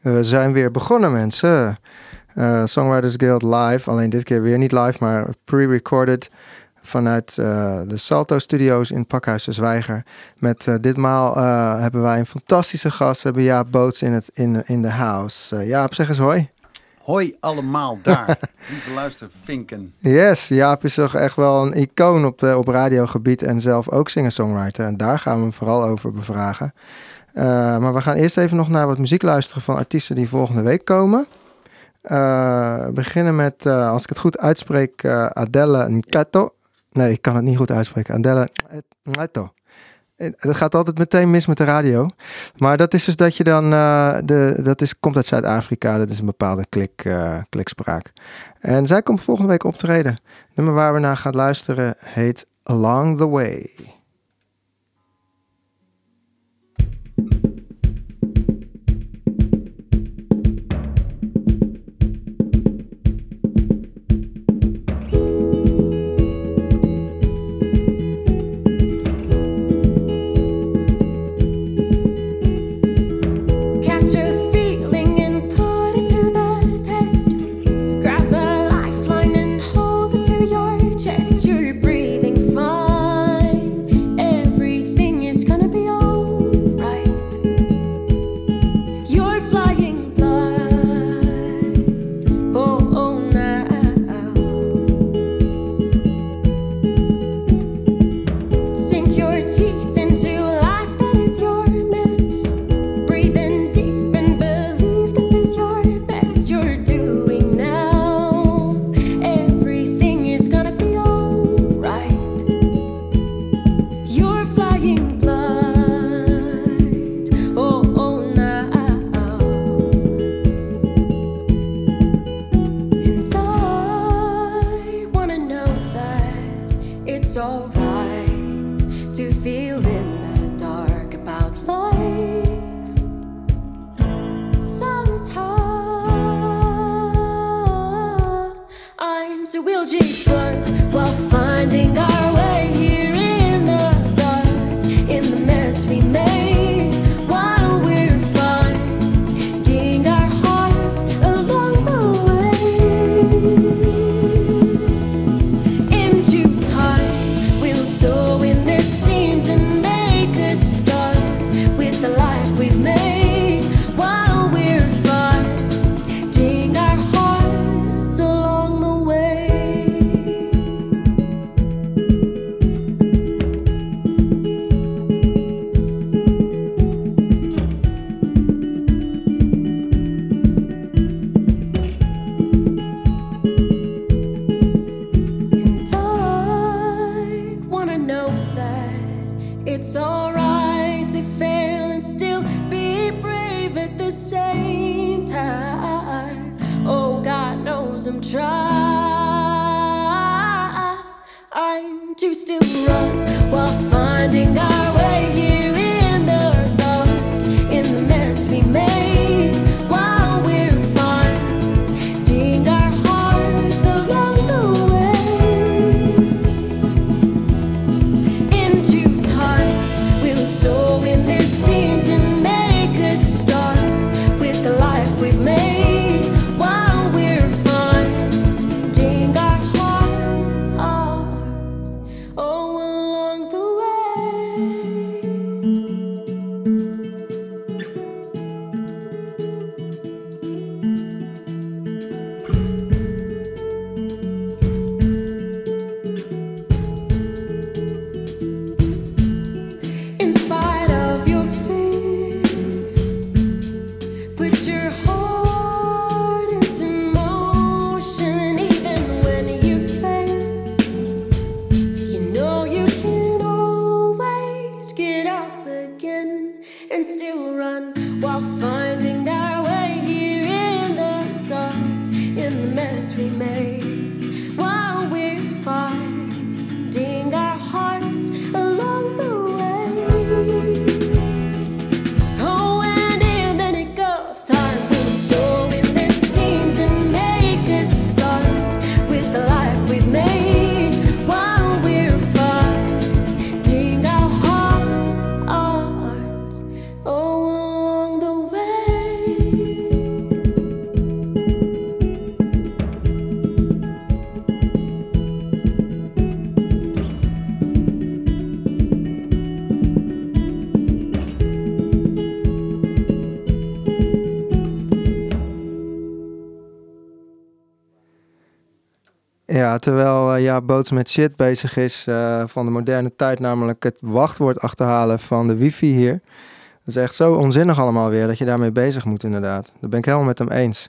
We zijn weer begonnen, mensen. Uh, Songwriters Guild live. Alleen dit keer weer niet live, maar pre-recorded. Vanuit uh, de Salto Studios in Pakhuis de Zwijger. Met uh, ditmaal hebben wij een fantastische gast. We hebben Jaap Boots in, het, in, in de house. Jaap, zeg eens hoi. Hoi allemaal daar, lieve luistervinken. Yes, Jaap is toch echt wel een icoon op, de, op radiogebied en zelf ook singer-songwriter. En daar gaan we hem vooral over bevragen. Uh, maar we gaan eerst even nog naar wat muziek luisteren van artiesten die volgende week komen. Uh, beginnen met, uh, als ik het goed uitspreek, Adele Nkato. Nee, ik kan het niet goed uitspreken. Adele Nkato. Het gaat altijd meteen mis met de radio. Maar dat is dus dat je dan. De, dat is, komt uit Zuid-Afrika. Dat is een bepaalde klik, klikspraak. En zij komt volgende week optreden. Het nummer waar we naar gaan luisteren heet Along the Way. Uh, Boots met shit bezig is uh, van de moderne tijd, namelijk het wachtwoord achterhalen van de wifi hier. Dat is echt zo onzinnig allemaal weer dat je daarmee bezig moet inderdaad. Dat ben ik helemaal met hem eens.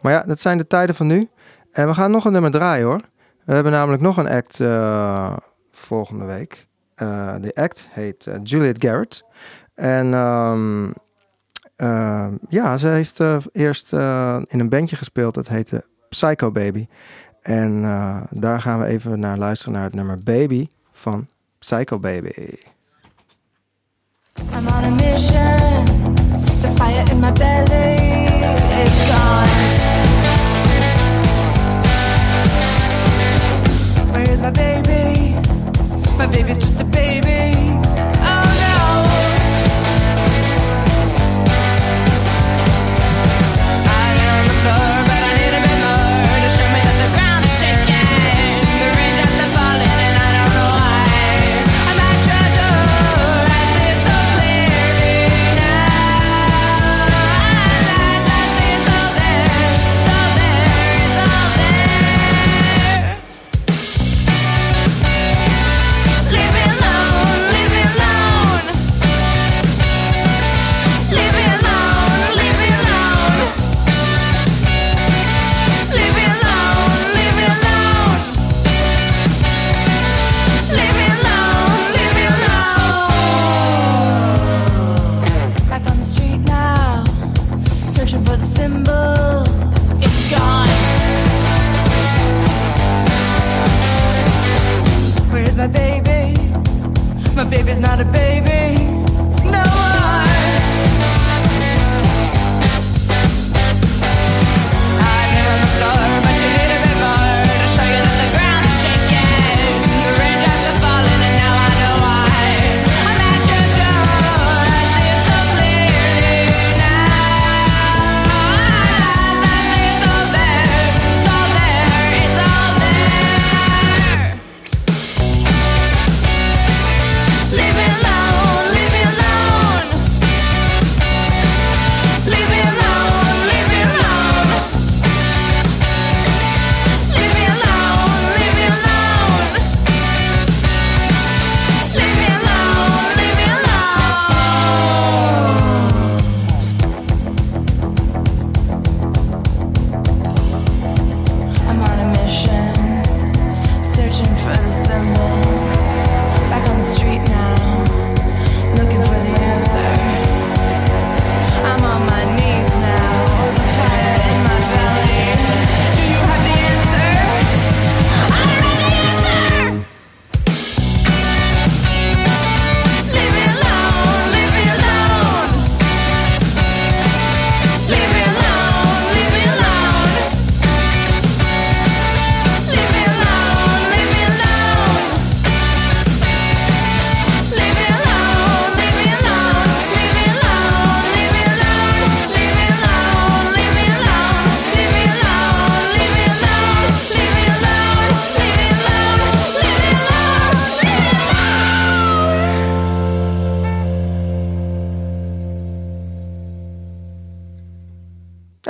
Maar ja, dat zijn de tijden van nu. En we gaan nog een nummer draaien hoor. We hebben namelijk nog een act uh, volgende week. de act heet Juliet Garrett. En um, ja, ze heeft eerst in een bandje gespeeld. Dat heette Psycho Baby. En uh, daar gaan we even naar luisteren naar het nummer Baby van Psycho Baby. I'm on a mission. The fire in my belly is gone. Where is my baby? My baby's just a baby.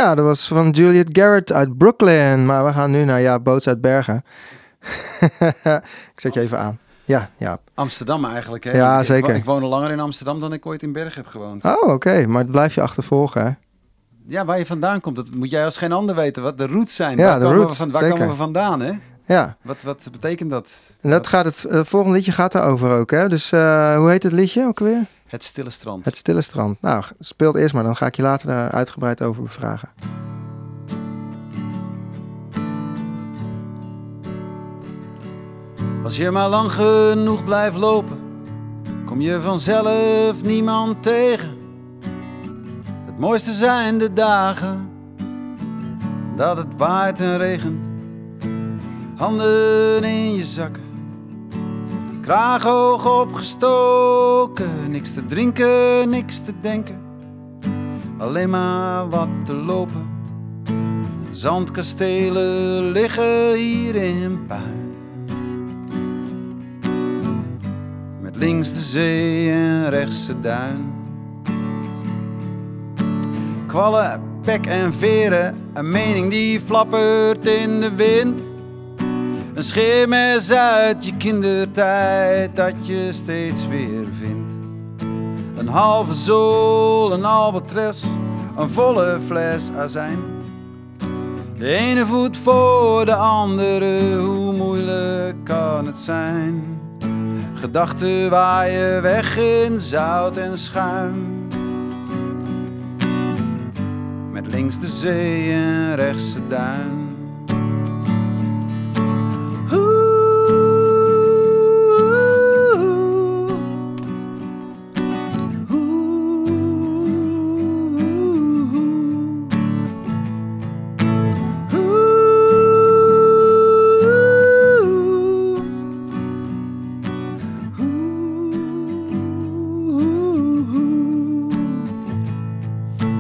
Ja, dat was van Juliet Garrett uit Brooklyn. Maar we gaan nu naar ja, Boots uit Bergen. ik zet je even aan. Ja, ja. Amsterdam eigenlijk, hè? Ja, zeker. Ik, woon al langer in Amsterdam dan ik ooit in Bergen heb gewoond. Oh, oké. Maar het blijf je achtervolgen, hè? Ja, waar je vandaan komt, dat moet jij als geen ander weten. Wat de roots zijn. Ja, waar de roots, van, Waar zeker. komen we vandaan, hè? Ja. Wat, wat betekent dat? En dat gaat het, het volgende liedje gaat daarover ook, hè? Dus uh, hoe heet het liedje ook weer? Het Stille Strand. Het Stille Strand. Nou, speelt eerst maar, dan ga ik je later daar uitgebreid over bevragen. Als je maar lang genoeg blijft lopen, kom je vanzelf niemand tegen. Het mooiste zijn de dagen dat het waait en regent. Handen in je zakken, kraag hoog opgestoken. Niks te drinken, niks te denken, alleen maar wat te lopen. Zandkastelen liggen hier in puin. links de zee en rechts de duin. Kwallen, pek en veren, een mening die flappert in de wind. Een scheermes uit je kindertijd dat je steeds weer vindt. Een halve zool, een albatros, een volle fles azijn. De ene voet voor de andere, hoe moeilijk kan het zijn? Gedachten waaien weg in zout en schuim. Met links de zee en rechts de duin.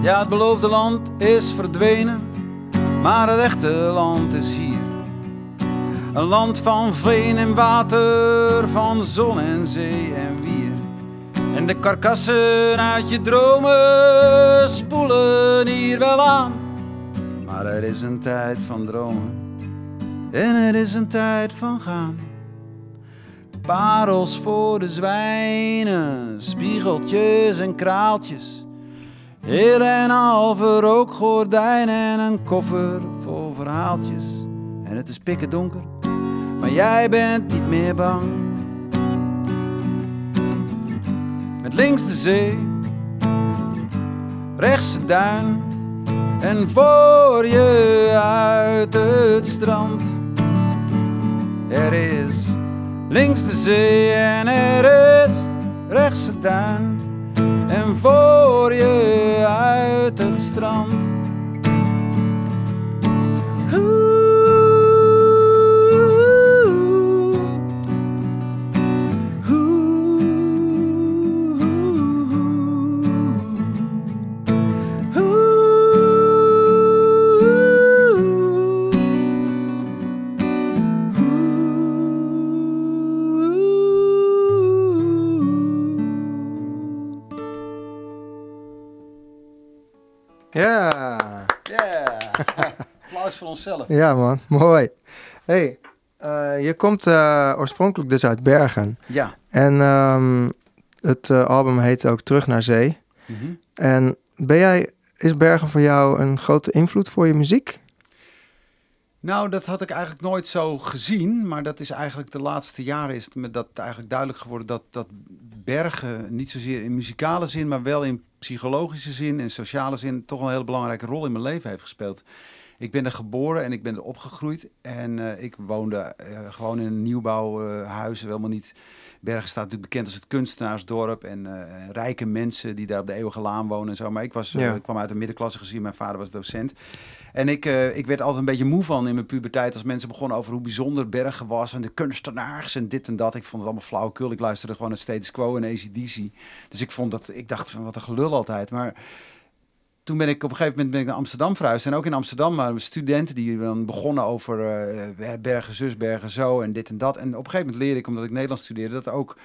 Ja, het beloofde land is verdwenen, maar het echte land is hier. Een land van veen en water, van zon en zee en wier. En de karkassen uit je dromen spoelen hier wel aan. Maar er is een tijd van dromen en er is een tijd van gaan. Parels voor de zwijnen, spiegeltjes en kraaltjes. Heel en halve rookgordijn en een koffer vol verhaaltjes. En het is pikken donker, maar jij bent niet meer bang. Met links de zee, rechts de duin. En voor je uit het strand. Er is links de zee en er is rechts de duin en voor je uit het strand. Applaus voor onszelf. Ja, man. Mooi. hey, uh, je komt uh, oorspronkelijk dus uit Bergen. Ja. En um, het uh, album heet ook Terug naar Zee. Mm -hmm. En ben jij, is Bergen voor jou een grote invloed voor je muziek? Nou, dat had ik eigenlijk nooit zo gezien. Maar dat is eigenlijk de laatste jaren is me dat eigenlijk duidelijk geworden dat, dat Bergen niet zozeer in muzikale zin, maar wel in psychologische zin en sociale zin toch een hele belangrijke rol in mijn leven heeft gespeeld. Ik ben er geboren en ik ben er opgegroeid. En uh, ik woonde uh, gewoon in een nieuwbouwhuis, uh, helemaal niet... Bergen staat natuurlijk bekend als het kunstenaarsdorp en rijke mensen die daar op de Eeuwige Laan wonen en zo. Maar ik, was, Ja. ik kwam uit een middenklasse gezien, mijn vader was docent. En ik, ik werd altijd een beetje moe van in mijn puberteit als mensen begonnen over hoe bijzonder Bergen was en de kunstenaars en dit en dat. Ik vond het allemaal flauwekul. Ik luisterde gewoon naar Status Quo en ACDC. Dus ik vond dat, ik dacht van wat een gelul altijd. Maar toen ben ik op een gegeven moment ben ik naar Amsterdam verhuisd. En ook in Amsterdam waren studenten die dan begonnen over uh, bergen zus, bergen zo en dit en dat. En op een gegeven moment leerde ik, omdat ik Nederlands studeerde, dat ook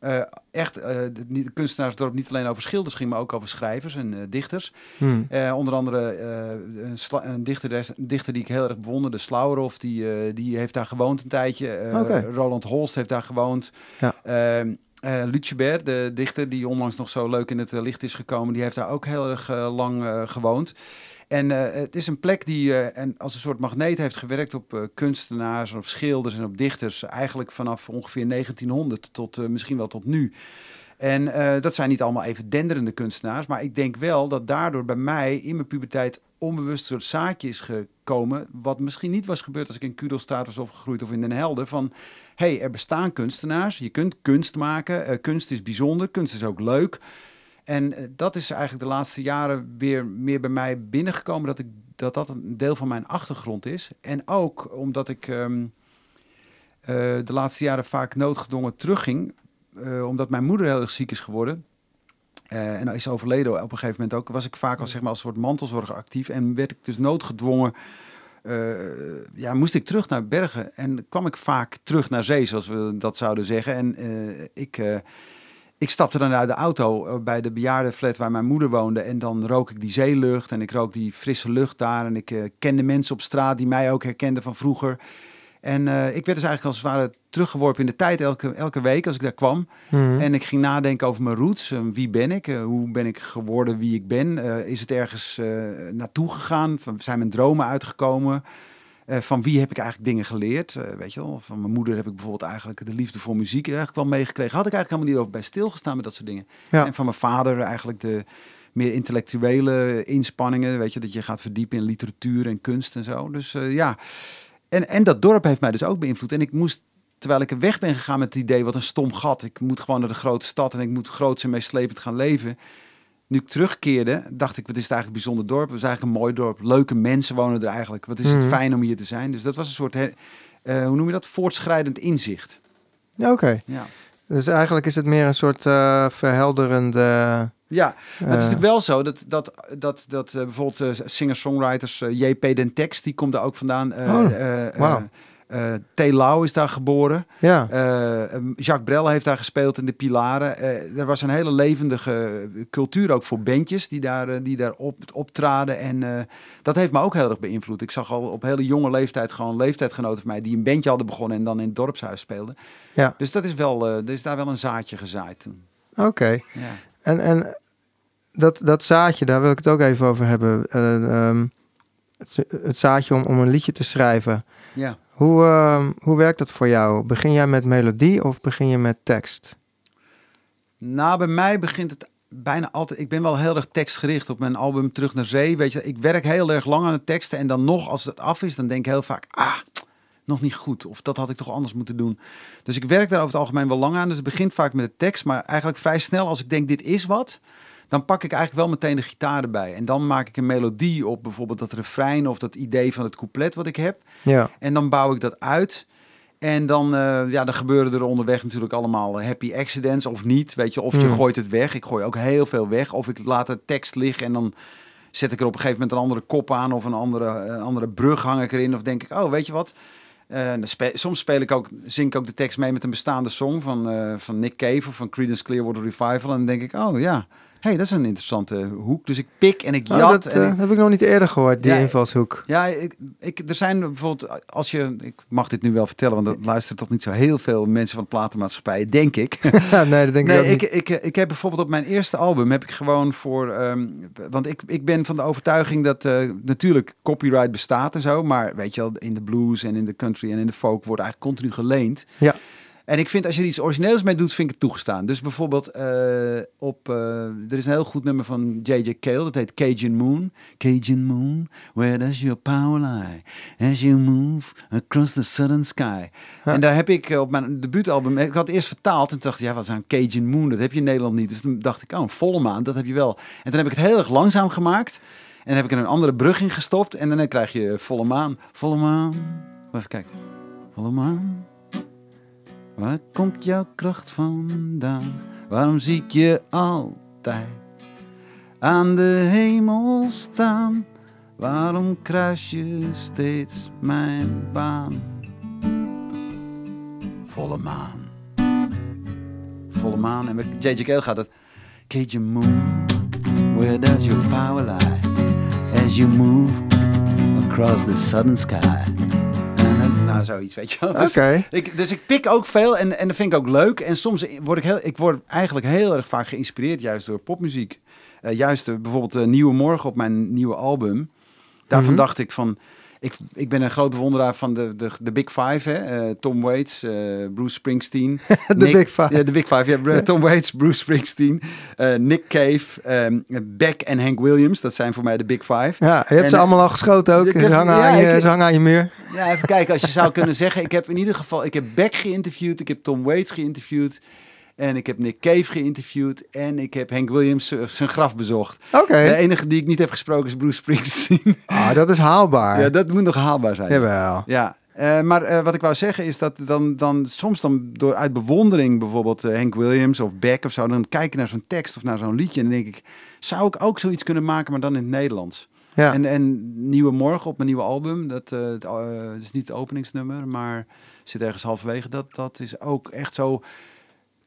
uh, echt uh, de, kunstenaarsdorp niet alleen over schilders ging, maar ook over schrijvers en dichters. Hmm. onder andere een, een, dichter, een dichter die ik heel erg bewonderde, Slauerhoff, die, die heeft daar gewoond een tijdje. Okay. Roland Holst heeft daar gewoond. Ja. Uh, de dichter die onlangs nog zo leuk in het uh, licht is gekomen, die heeft daar ook heel erg uh, lang gewoond. En het is een plek die en als een soort magneet heeft gewerkt op kunstenaars, op schilders en op dichters. Eigenlijk vanaf ongeveer 1900 tot misschien wel tot nu. En dat zijn niet allemaal even denderende kunstenaars. Maar ik denk wel dat daardoor bij mij in mijn puberteit onbewust een soort zaadje is gekomen. Wat misschien niet was gebeurd als ik in Kudelstaat was opgegroeid of in Den Helder. Van hey, er bestaan kunstenaars. Je kunt kunst maken. Uh, kunst is bijzonder. Kunst is ook leuk. En uh, dat is eigenlijk de laatste jaren weer meer bij mij binnengekomen. Dat, ik, dat dat een deel van mijn achtergrond is. En ook omdat ik um, uh, de laatste jaren vaak noodgedwongen terugging. eh, omdat mijn moeder heel erg ziek is geworden. Uh, en is overleden op een gegeven moment ook. Was ik vaak als, zeg maar, als soort mantelzorger actief. En werd ik dus noodgedwongen uh, ja, moest ik terug naar Bergen en kwam ik vaak terug naar zee, zoals we dat zouden zeggen. En uh, ik, uh, ik stapte dan uit de auto bij de bejaardenflat waar mijn moeder woonde en dan rook ik die zeelucht en ik rook die frisse lucht daar. En ik kende mensen op straat die mij ook herkenden van vroeger. En eh, ik werd dus eigenlijk als het ware teruggeworpen in de tijd elke, elke week als ik daar kwam. Mhm. En ik ging nadenken over mijn roots. Wie ben ik? Eh, hoe ben ik geworden wie ik ben? Eh, is het ergens naartoe gegaan? Van, zijn mijn dromen uitgekomen? Van wie heb ik eigenlijk dingen geleerd? Weet je wel, van mijn moeder heb ik bijvoorbeeld eigenlijk de liefde voor muziek eigenlijk wel meegekregen. Had ik eigenlijk helemaal niet over bij stilgestaan met dat soort dingen. Ja. En van mijn vader eigenlijk de meer intellectuele inspanningen. Weet je, dat je gaat verdiepen in literatuur en kunst en zo. Dus ja, en, en dat dorp heeft mij dus ook beïnvloed. En ik moest, terwijl ik er weg ben gegaan met het idee, wat een stom gat. Ik moet gewoon naar de grote stad en ik moet groots en meeslepend gaan leven. Nu ik terugkeerde, dacht ik, wat is het eigenlijk een bijzonder dorp? Het is eigenlijk een mooi dorp. Leuke mensen wonen er eigenlijk. Wat is het Mhm. fijn om hier te zijn? Dus dat was een soort, eh, hoe noem je dat? Voortschrijdend inzicht. Ja, Oké, Ja. dus eigenlijk is het meer een soort eh, verhelderende... Ja, het is eh, natuurlijk wel zo dat, dat, dat, dat eh, bijvoorbeeld eh, singer-songwriters JP Den Text, die komt daar ook vandaan. Oh, wauw. eh, T. Lau is daar geboren. Ja, Jacques Brel heeft daar gespeeld in de Pilaren. Eh, er was een hele levendige cultuur ook voor bandjes die daar, die daar op, optraden. En dat heeft me ook heel erg beïnvloed. Ik zag al op hele jonge leeftijd gewoon leeftijdgenoten van mij die een bandje hadden begonnen en dan in het dorpshuis speelden. ja, Dus dat is wel, er is daar wel een zaadje gezaaid toen. oké. Ja. En, en dat, dat zaadje, daar wil ik het ook even over hebben. Eh, ehm, het, het zaadje om, om een liedje te schrijven. ja. Hoe, ehm, hoe werkt dat voor jou? Begin jij met melodie of begin je met tekst? Nou, bij mij begint het bijna altijd. Ik ben wel heel erg tekstgericht op mijn album Terug naar Zee. Weet je, ik werk heel erg lang aan de teksten. En dan nog, als het af is, dan denk ik heel vaak: ah, nog niet goed. Of dat had ik toch anders moeten doen. Dus ik werk daar over het algemeen wel lang aan. Dus het begint vaak met de tekst. Maar eigenlijk vrij snel, als ik denk: dit is wat. Dan pak ik eigenlijk wel meteen de gitaar erbij. En dan maak ik een melodie op bijvoorbeeld dat refrein of dat idee van het couplet wat ik heb. Ja, En dan bouw ik dat uit. En dan, eh, ja, dan gebeuren er onderweg natuurlijk allemaal happy accidents of niet. Weet je, of je Hmm. gooit het weg. Ik gooi ook heel veel weg. Of ik laat de tekst liggen en dan zet ik er op een gegeven moment een andere kop aan of een andere, een andere brug hang ik erin. Of denk ik, oh, weet je wat? Spe- soms speel ik ook, zing ik ook de tekst mee met een bestaande song van, eh, van Nick Cave of van Creedence Clearwater Revival. En dan denk ik, oh ja, hey, dat is een interessante hoek. Dus ik pik en ik Oh, jat. dat en eh, ik- heb ik nog niet eerder gehoord, die Ja, invalshoek. ja, ik, ik, er zijn bijvoorbeeld, als je, ik mag dit nu wel vertellen, want dat luisteren toch niet zo heel veel mensen van de platenmaatschappij, denk ik. Nee, dat denk ik ook ik, niet. ik, ik heb bijvoorbeeld op mijn eerste album, heb ik gewoon voor, ehm, want ik, ik ben van de overtuiging dat eh, natuurlijk copyright bestaat en zo, maar weet je wel, in de blues en in de country en in de folk wordt eigenlijk continu geleend. Ja. En ik vind als je er iets origineels mee doet, vind ik het toegestaan. Dus bijvoorbeeld eh, op, eh, er is een heel goed nummer van J.J. Cale, dat heet Cajun Moon. Cajun Moon, where does your power lie? As you move across the southern sky. En daar heb ik eh, op mijn debuutalbum, ik had het eerst vertaald en toen dacht ik, ja, wat is een Cajun Moon? Dat heb je in Nederland niet. Dus toen dacht ik, oh, een volle maan, dat heb je wel. En toen heb ik het heel erg langzaam gemaakt. En dan heb ik er een andere brug in gestopt. En dan krijg je volle maan. Volle maan. Even kijken. Volle maan. Waar komt jouw kracht vandaan? Waarom zie ik je altijd aan de hemel staan? Waarom kruis je steeds mijn baan? Volle maan. Volle maan. En met J.J. Cale gaat het. Cajun moon, where does your power lie? As you move across the southern sky. Zoiets, weet je wel. Dus- ik, dus ik pik ook veel en, en dat vind ik ook leuk. En soms word ik, heel, ik word eigenlijk heel erg vaak geïnspireerd juist door popmuziek. Eh, juist eh, bijvoorbeeld eh, Nieuwe Morgen op mijn nieuwe album. Daarvan Mhm. dacht ik van... Ik, ik ben een groot bewonderaar van de, de, de Big Five. Hè? Eh, Tom Waits, eh, Bruce Springsteen. de Nick- Big Five. Ja, de Big Five. Ja, Tom Waits, Bruce Springsteen, eh, Nick Cave, ehm, Beck en Hank Williams. Dat zijn voor mij de Big Five. Ja, je hebt En, ze allemaal al geschoten ook. Ze hangen, ja, aan je, ik- ze hangen aan je muur. Ja, even kijken als je zou kunnen zeggen. Ik heb in ieder geval, ik heb Beck geïnterviewd, ik heb Tom Waits geïnterviewd. En ik heb Nick Cave geïnterviewd. En ik heb Hank Williams eh, zijn graf bezocht. Oké, De enige die ik niet heb gesproken is Bruce Springsteen. ah, dat is haalbaar. ja, dat moet nog haalbaar zijn. Jawel. Ja, eh, maar eh, wat ik wou zeggen is dat dan, dan soms dan door uit bewondering bijvoorbeeld eh, Hank Williams of Beck of zo, dan kijk je naar zo'n tekst of naar zo'n liedje en dan denk ik, zou ik ook zoiets kunnen maken, maar dan in het Nederlands? Ja. En, en Nieuwe Morgen op mijn nieuwe album, dat, het is niet het openingsnummer, maar zit ergens halverwege, dat, dat is ook echt zo...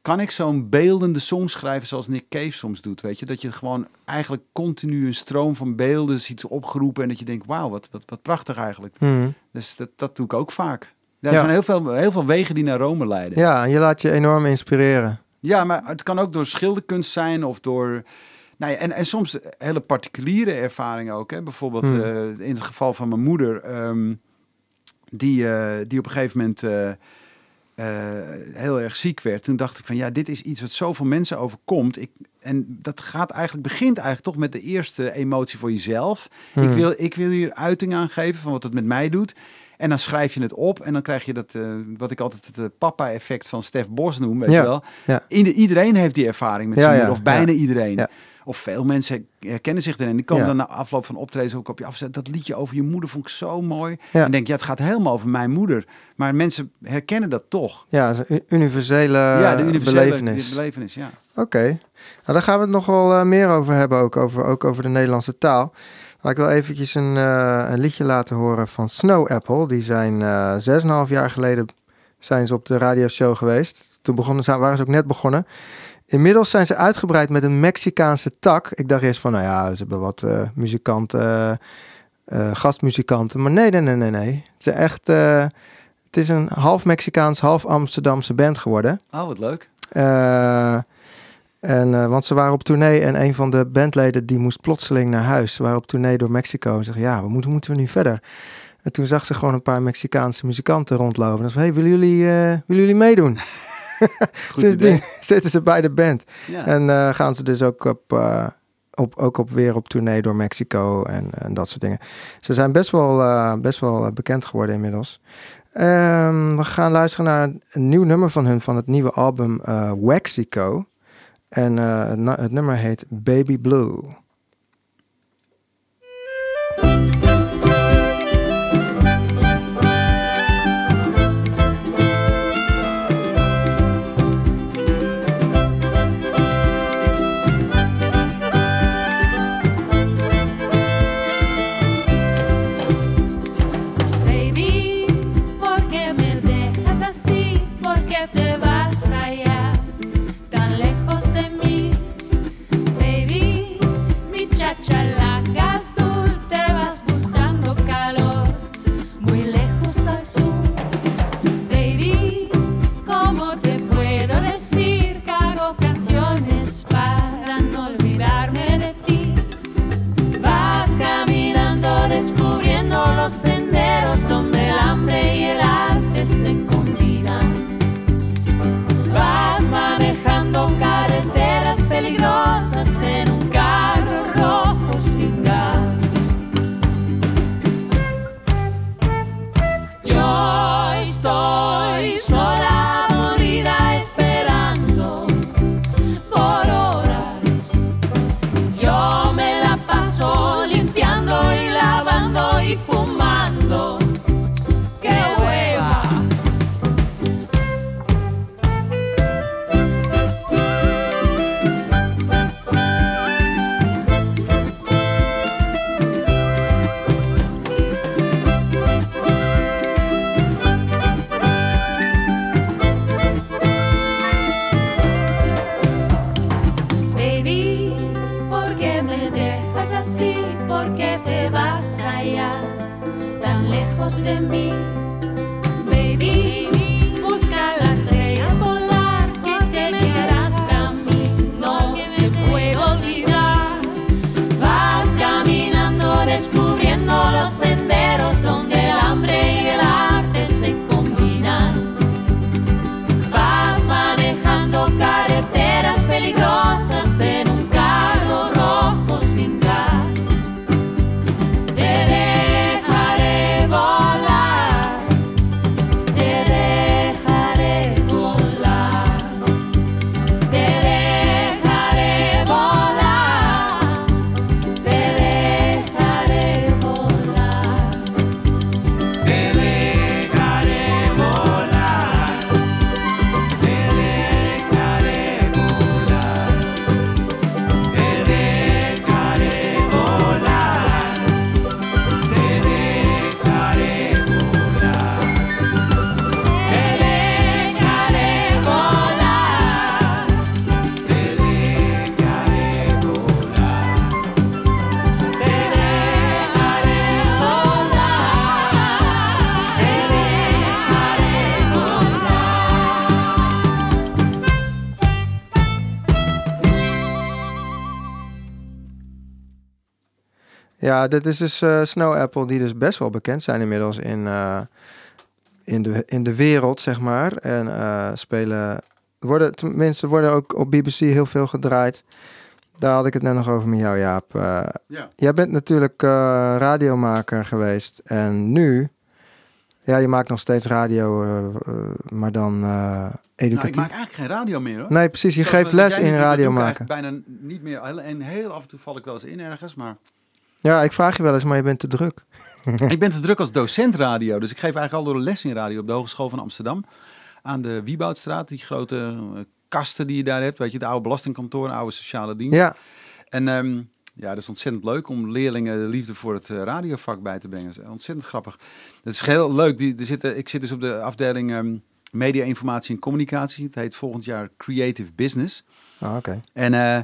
Kan ik zo'n beeldende song schrijven zoals Nick Cave soms doet, weet je? Dat je gewoon eigenlijk continu een stroom van beelden ziet opgeroepen en dat je denkt, wauw, wat, wat, wat prachtig eigenlijk. Mhm. Dus dat, dat doe ik ook vaak. Er Ja. zijn heel veel, heel veel wegen die naar Rome leiden. Ja, en je laat je enorm inspireren. Ja, maar het kan ook door schilderkunst zijn of door. Nou ja, en, en soms hele particuliere ervaringen ook. Hè? Bijvoorbeeld Hmm. eh, in het geval van mijn moeder, ehm, die, eh, die op een gegeven moment eh, heel erg ziek werd. Toen dacht ik van ja, dit is iets wat zoveel mensen overkomt. Ik, en dat gaat eigenlijk, begint eigenlijk toch met de eerste emotie voor jezelf. Ik, Hmm. wil, ik wil hier uiting aan geven van wat het met mij doet. En dan schrijf je het op en dan krijg je dat, eh, wat ik altijd het eh, papa-effect van Stef Bos noem, weet Ja, je wel. ja. Ieder- iedereen heeft die ervaring met Ja, zijn ja, moeder, of bijna iedereen. Of veel mensen herkennen zich erin. Die komen Ja. dan na afloop van optredens ook op je af. Dat liedje over je moeder vond ik zo mooi. Ja. En denk, ja, het gaat helemaal over mijn moeder. Maar mensen herkennen dat toch. Ja, een universele, ja, de universele belevenis. belevenis. Ja. Oké, nou, daar gaan we het nog wel eh, meer over hebben, ook over, ook over de Nederlandse taal. Maar ik wil eventjes een, eh, een liedje laten horen van Snow Apple. Die zijn eh 6,5 jaar geleden zijn ze op de radioshow geweest. Toen begonnen, ze- waren ze ook net begonnen. Inmiddels zijn ze uitgebreid met een Mexicaanse tak. Ik dacht eerst van, nou ja, ze hebben wat eh, muzikanten, eh, eh, gastmuzikanten. Maar nee, nee, nee, nee, nee. Het is echt, het is een half Mexicaans, half Amsterdamse band geworden. Oh, wat leuk. En, want ze waren op tournee en een van de bandleden die moest plotseling naar huis. Ze waren op tournee door Mexico en zeggen, ja, we moeten, moeten we nu verder? En toen zag ze gewoon een paar Mexicaanse muzikanten rondlopen. En ze hey, willen jullie, willen jullie meedoen? Sindsdien idee. zitten ze bij de band. Ja. En eh, gaan ze dus ook, op, eh, op, ook op, weer op tournee door Mexico en, en dat soort dingen. Ze zijn best wel, eh, best wel bekend geworden inmiddels. Ehm, we gaan luisteren naar een nieuw nummer van hun van het nieuwe album Waxico. En het nummer heet Baby Blue. Ja, dit is dus eh, Snow Apple, die dus best wel bekend zijn inmiddels in, eh, in, de, in de wereld, zeg maar. En eh, spelen, worden, tenminste, worden ook op BBC heel veel gedraaid. Daar had ik het net nog over met jou, Jaap. Ja. jij bent natuurlijk radiomaker geweest en nu, ja, je maakt nog steeds radio, maar dan eh, Nou, ik educatief. maak eigenlijk geen radio meer hoor. Nee, precies. Je Zoals geeft les in radio maken. Bijna niet meer. En heel af en toe val ik wel eens in ergens. Maar Ja, ik vraag je wel eens, maar je bent te druk. ik ben te druk als docent radio. Dus ik geef eigenlijk al door de les in radio op de Hogeschool van Amsterdam. Aan de Wieboudstraat. Die grote eh, kasten die je daar hebt. Weet je, de oude belastingkantoor, de oude sociale dienst. Ja, En ehm, ja, dat is ontzettend leuk om leerlingen de liefde voor het eh, radiovak bij te brengen. Dat is ontzettend grappig. Het is heel leuk. Die, er zitten, ik zit dus op de afdeling ehm, media, informatie en communicatie. Het heet volgend jaar Creative Business. Ah, oké. En eh,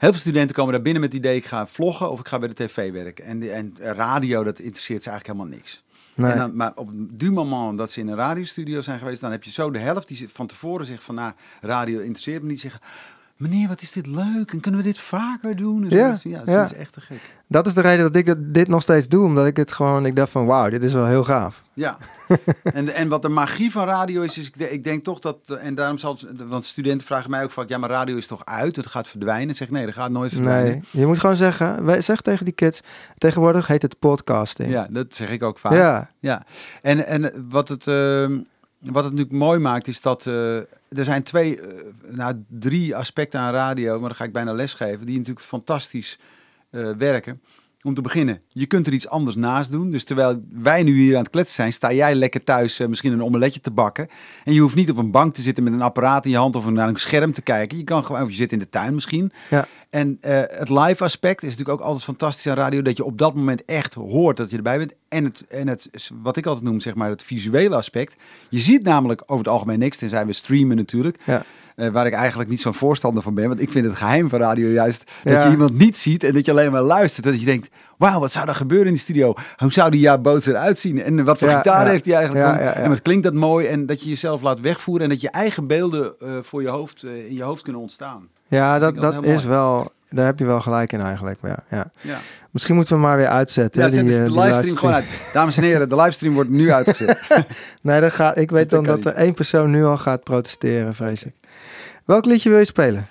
heel veel studenten komen daar binnen met het idee... ik ga vloggen of ik ga bij de tv werken. En, en radio, dat interesseert ze eigenlijk helemaal niks. Nee. En dan, maar op du moment dat ze in een radiostudio zijn geweest... dan heb je zo de helft die van tevoren zegt van... nou, radio interesseert me niet. Zeggen, meneer, wat is dit leuk? En kunnen we dit vaker doen? En zo. Ja, Dat is- ja, dat ja. is echt te gek. Dat is de reden dat ik dat- dit nog steeds doe. Omdat ik het gewoon, ik dacht van wauw, dit is wel heel gaaf. Ja, en, en wat de magie van radio is, is ik, ik denk toch dat, eh, en daarom zal het, want studenten vragen mij ook vaak, ja, maar radio is toch uit, het gaat verdwijnen. Ik zeg nee, dat gaat nooit verdwijnen. Nee, je moet gewoon zeggen, wij- zeg tegen die kids, tegenwoordig heet het podcasting. Ja, dat zeg ik ook vaak. ja, Ja, en, en wat, het, ehm, wat het natuurlijk mooi maakt, is dat eh, er zijn twee, eh, nou drie aspecten aan radio, maar dan ga ik bijna lesgeven, die natuurlijk fantastisch eh, werken. Om te beginnen, je kunt er iets anders naast doen. Dus terwijl wij nu hier aan het kletsen zijn, sta jij lekker thuis eh, misschien een omeletje te bakken. En je hoeft niet op een bank te zitten met een apparaat in je hand of naar een scherm te kijken. Je kan gewoon, of je zit in de tuin misschien. Ja. En eh, het live aspect is natuurlijk ook altijd fantastisch aan radio. Dat je op dat moment echt hoort dat je erbij bent. En het, en het wat ik altijd noem, zeg maar, het visuele aspect. Je ziet namelijk over het algemeen niks, tenzij we streamen natuurlijk. ja. Eh, waar ik eigenlijk niet zo'n voorstander van ben. Want ik vind het geheim van radio juist dat Ja. je iemand niet ziet en dat je alleen maar luistert. Dat je denkt, wauw, wat zou er gebeuren in de studio? Hoe zou die Jaap eruit zien? En wat voor Ja, gitaar ja. heeft hij eigenlijk? Ja, om? ja, ja. En wat klinkt dat mooi? En dat je jezelf laat wegvoeren en dat je eigen beelden eh, voor je hoofd, in je hoofd kunnen ontstaan. Ja dat, dat is wel, daar heb je wel gelijk in eigenlijk. Ja, ja. Ja. Misschien moeten we maar weer uitzetten. Ja, hè, zet die, dus eh, de die livestream gewoon uit. Dames en heren, de livestream wordt nu uitgezet. Nee, dat gaat, ik weet Dat dan dat er één persoon nu al gaat protesteren, vrees ik. Welk liedje wil je spelen?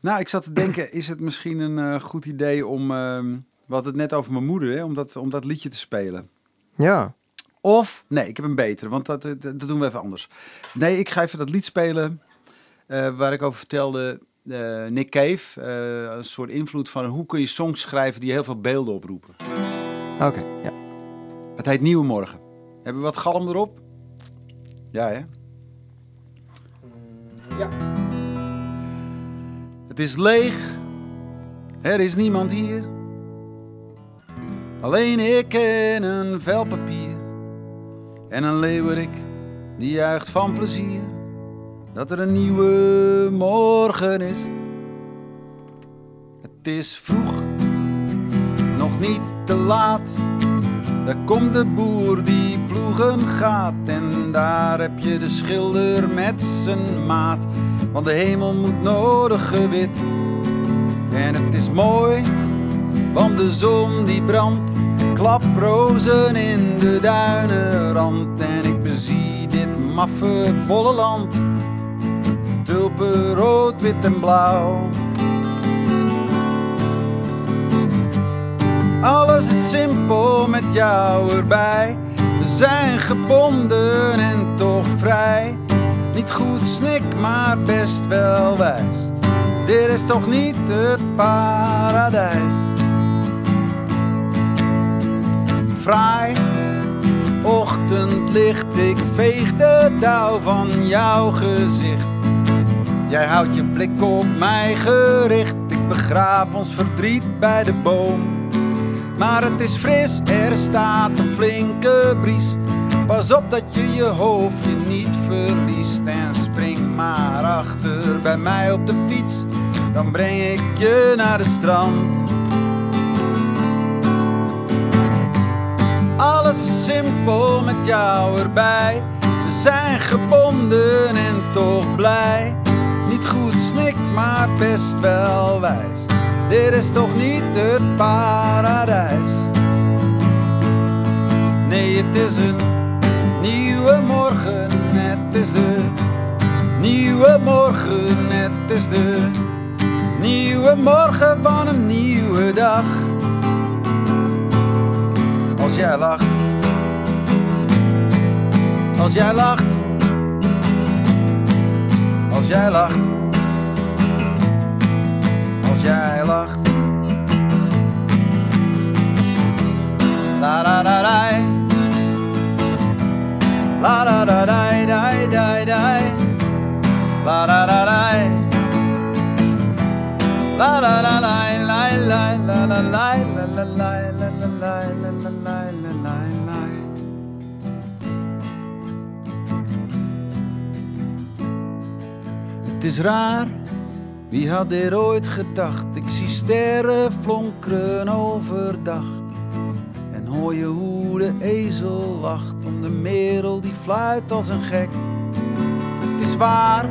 nou, ik zat te denken, is het misschien een eh, goed idee om... ehm we hadden het net over mijn moeder, hè, om, dat, om dat liedje te spelen. Ja, Of, nee, ik heb een betere, want dat, dat, dat doen we even anders. Nee, ik ga even dat lied spelen eh, waar ik over vertelde. Eh, Nick Cave, eh, een soort invloed van hoe kun je songs schrijven die heel veel beelden oproepen. oké. ja. Het heet Nieuwe Morgen. Hebben we wat galm erop? Ja, hè? Ja. Het is leeg, er is niemand hier. Alleen ik en een vel papier. En een leeuwerik die juicht van plezier. Dat er een nieuwe morgen is. Het is vroeg, nog niet te laat. Daar komt de boer die ploegen gaat en daar heb je de schilder met zijn maat. Want de hemel moet nodig gewit en het is mooi, want de zon die brandt. Klaprozen in de duinenrand en ik bezie dit maffe bolle land. Tulpen rood, wit en blauw. Alles is simpel met jou erbij. We zijn gebonden en toch vrij. Niet goed snik, maar best wel wijs. Dit is toch niet het paradijs? Fraai, ochtendlicht, ik veeg de dauw van jouw gezicht. Jij houdt je blik op mij gericht. Ik begraaf ons verdriet bij de boom. Maar het is fris, er staat een flinke bries. Pas op dat je je hoofdje niet verliest. En spring maar achter bij mij op de fiets. Dan breng ik je naar het strand. Alles is simpel met jou erbij. We zijn gebonden en toch blij. Goed snik, maar best wel wijs. Dit is toch niet het paradijs? Nee, het is een nieuwe morgen. Het is de nieuwe morgen. Het is de nieuwe morgen van een nieuwe dag. Als jij lacht. Als jij lacht. Als jij lacht. Als jij lacht. La. La da da da da da. La da da da. La la la la la la la la la la la la la la la la la la la la. Is raar, wie had dit ooit gedacht? Ik zie sterren flonkeren overdag. En hoor je hoe de ezel lacht om de merel die fluit als een gek. Het is waar,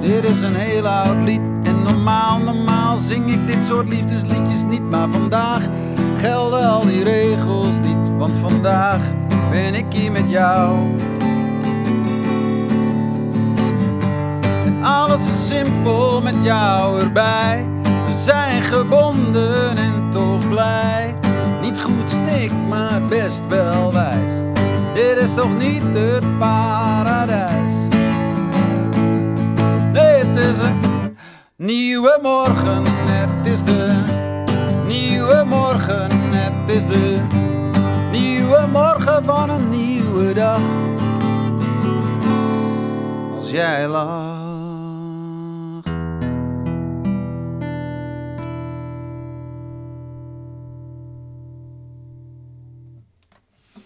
dit is een heel oud lied. En normaal, normaal zing ik dit soort liefdesliedjes niet. Maar vandaag gelden al die regels niet. Want vandaag ben ik hier met jou. Alles is simpel met jou erbij. We zijn gebonden en toch blij. Niet goed snik, maar best wel wijs. Dit is toch niet het paradijs? Nee, het is een nieuwe morgen. Het is de nieuwe morgen. Het is de nieuwe morgen van een nieuwe dag. Als jij lacht.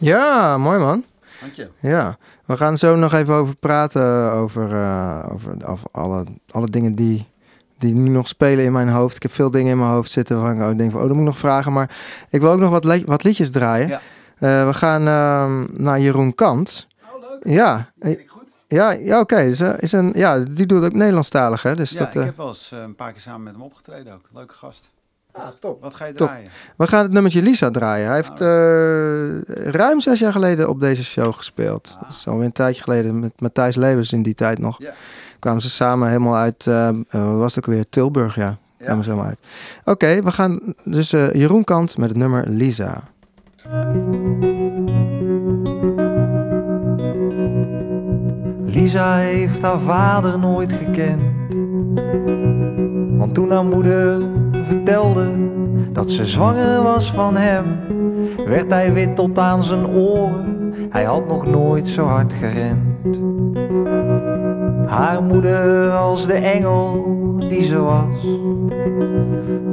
Ja, mooi man. Dank je. Ja, we gaan zo nog even over praten. Over, eh, over, over alle, alle dingen die, die nu nog spelen in mijn hoofd. Ik heb veel dingen in mijn hoofd zitten waarvan ik denk van, oh, dat moet ik nog vragen. Maar ik wil ook nog wat, li- wat liedjes draaien. Ja. Eh, we gaan ehm, naar Jeroen Kant. Oh, leuk. Ja, ik goed? ja, ja oké. Dus, eh, is een, ja, die doet ook Nederlandstalig, hè? Dus Ja, dat, ik heb wel eens een paar keer samen met hem opgetreden ook. Leuke gast. Top. Wat ga je Top. draaien? We gaan het nummertje Lisa draaien. Hij heeft eh, ruim zes jaar geleden op deze show gespeeld. Ah. Dat is alweer een tijdje geleden met Matthijs Levens in die tijd nog. Ja. Kwamen ze samen helemaal uit, wat was het ook weer, Tilburg, ja. Kwamen ze helemaal uit. Oké, we gaan dus eh, Jeroen Kant met het nummer Lisa. Lisa heeft haar vader nooit gekend. Want toen haar moeder vertelde dat ze zwanger was van hem, werd hij wit tot aan zijn oren. Hij had nog nooit zo hard gerend. Haar moeder als de engel die ze was,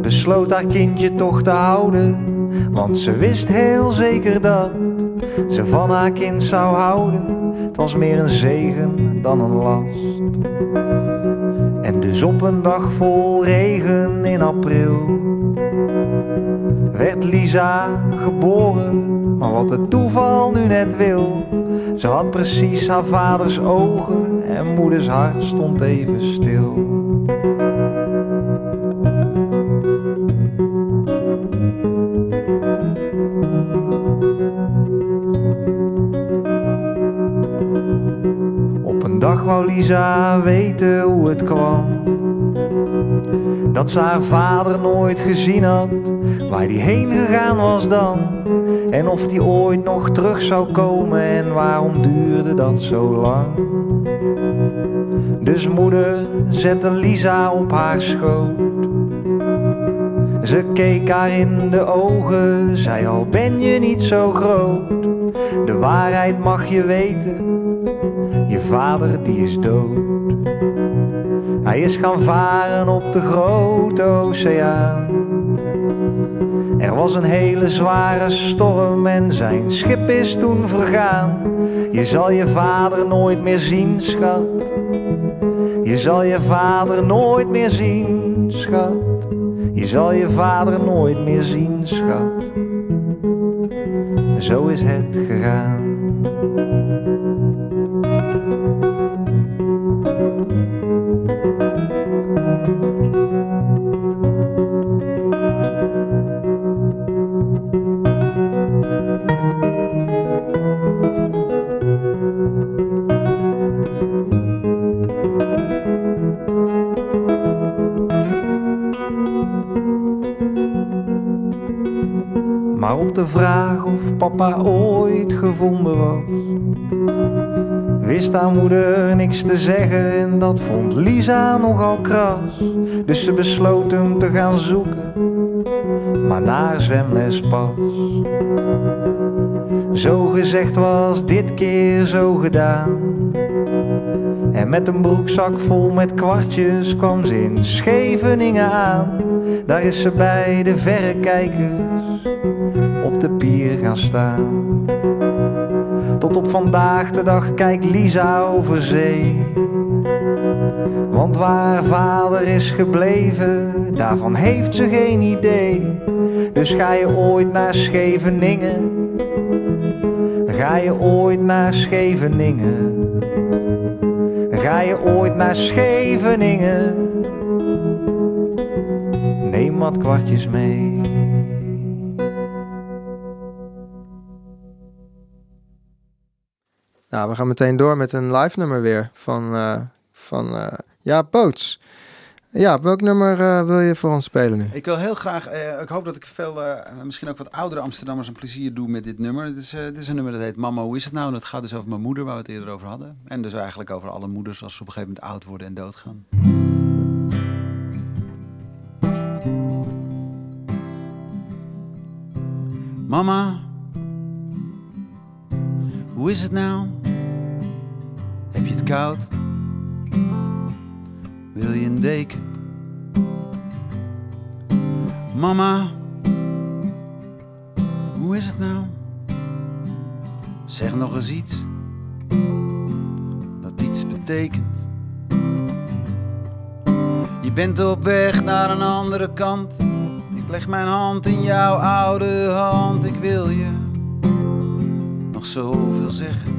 besloot haar kindje toch te houden. Want ze wist heel zeker dat ze van haar kind zou houden. Het was meer een zegen dan een last. Dus op een dag vol regen in april werd Lisa geboren. Maar wat het toeval nu net wil, ze had precies haar vaders ogen en moeders hart stond even stil. Wou Lisa weten hoe het kwam. Dat ze haar vader nooit gezien had, waar die heen gegaan was dan. En of die ooit nog terug zou komen en waarom duurde dat zo lang. Dus moeder zette Lisa op haar schoot. Ze keek haar in de ogen, zei al ben je niet zo groot. De waarheid mag je weten, vader die is dood. Hij is gaan varen op de grote oceaan. Er was een hele zware storm en zijn schip is toen vergaan. Je zal je vader nooit meer zien, schat. Je zal je vader nooit meer zien, schat. Je zal je vader nooit meer zien, schat. Zo is het gegaan. De vraag of papa ooit gevonden was. Wist haar moeder niks te zeggen en dat vond Lisa nogal kras. Dus ze besloot hem te gaan zoeken, maar naar zwemles pas. Zo gezegd was dit keer zo gedaan. En met een broekzak vol met kwartjes kwam ze in Scheveningen aan. Daar is ze bij de verrekijkers op de pier gaan staan. Tot op vandaag de dag kijkt Lisa over zee. Want waar vader is gebleven, daarvan heeft ze geen idee. Dus ga je ooit naar Scheveningen? Ga je ooit naar Scheveningen? Ga je ooit naar Scheveningen? Neem wat kwartjes mee. Nou, we gaan meteen door met een live nummer weer van, eh van eh ja, Boots. Ja, welk nummer eh, wil je voor ons spelen nu? Ik wil heel graag, ik hoop dat ik veel, misschien ook wat oudere Amsterdammers een plezier doe met dit nummer. Het is, dit is een nummer dat heet Mama, hoe is het nou? En het gaat dus over mijn moeder, waar we het eerder over hadden. En dus eigenlijk over alle moeders als ze op een gegeven moment oud worden en doodgaan. Mama, hoe is het nou? Heb je het koud? Wil je een deken? Mama, hoe is het nou? Zeg nog eens iets dat iets betekent. Je bent op weg naar een andere kant. Ik leg mijn hand in jouw oude hand. Ik wil je zoveel zeggen.